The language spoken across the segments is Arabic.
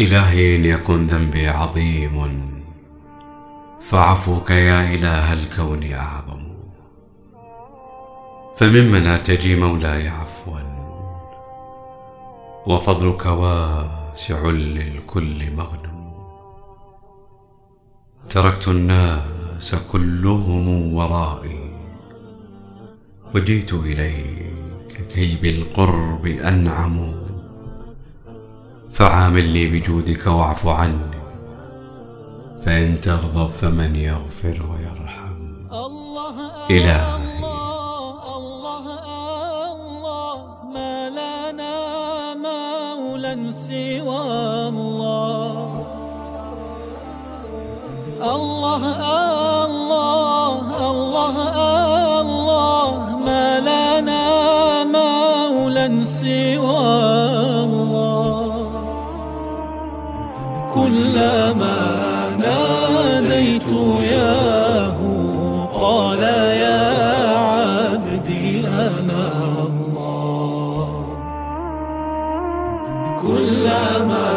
إلهي إن يكن ذنبي عظيم. فعفوك يا إله الكون أعظم. فممن أرتجي مولاي عفوا. وفضلك واسع للكل مغنم. تركت الناس كلهم ورائي. وجيت إليك كي بالقرب أنعموا فعاملني بجودك واعف عني. فإن تغضب فمن يغفر ويرحم. الله إلهي. الله الله الله ما لنا مولى سوى الله. الله الله الله الله ما لنا مولى سوى الله. كلما ناديت ياه قال يا عبدي أنا الله. كلما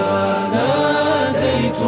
ناديت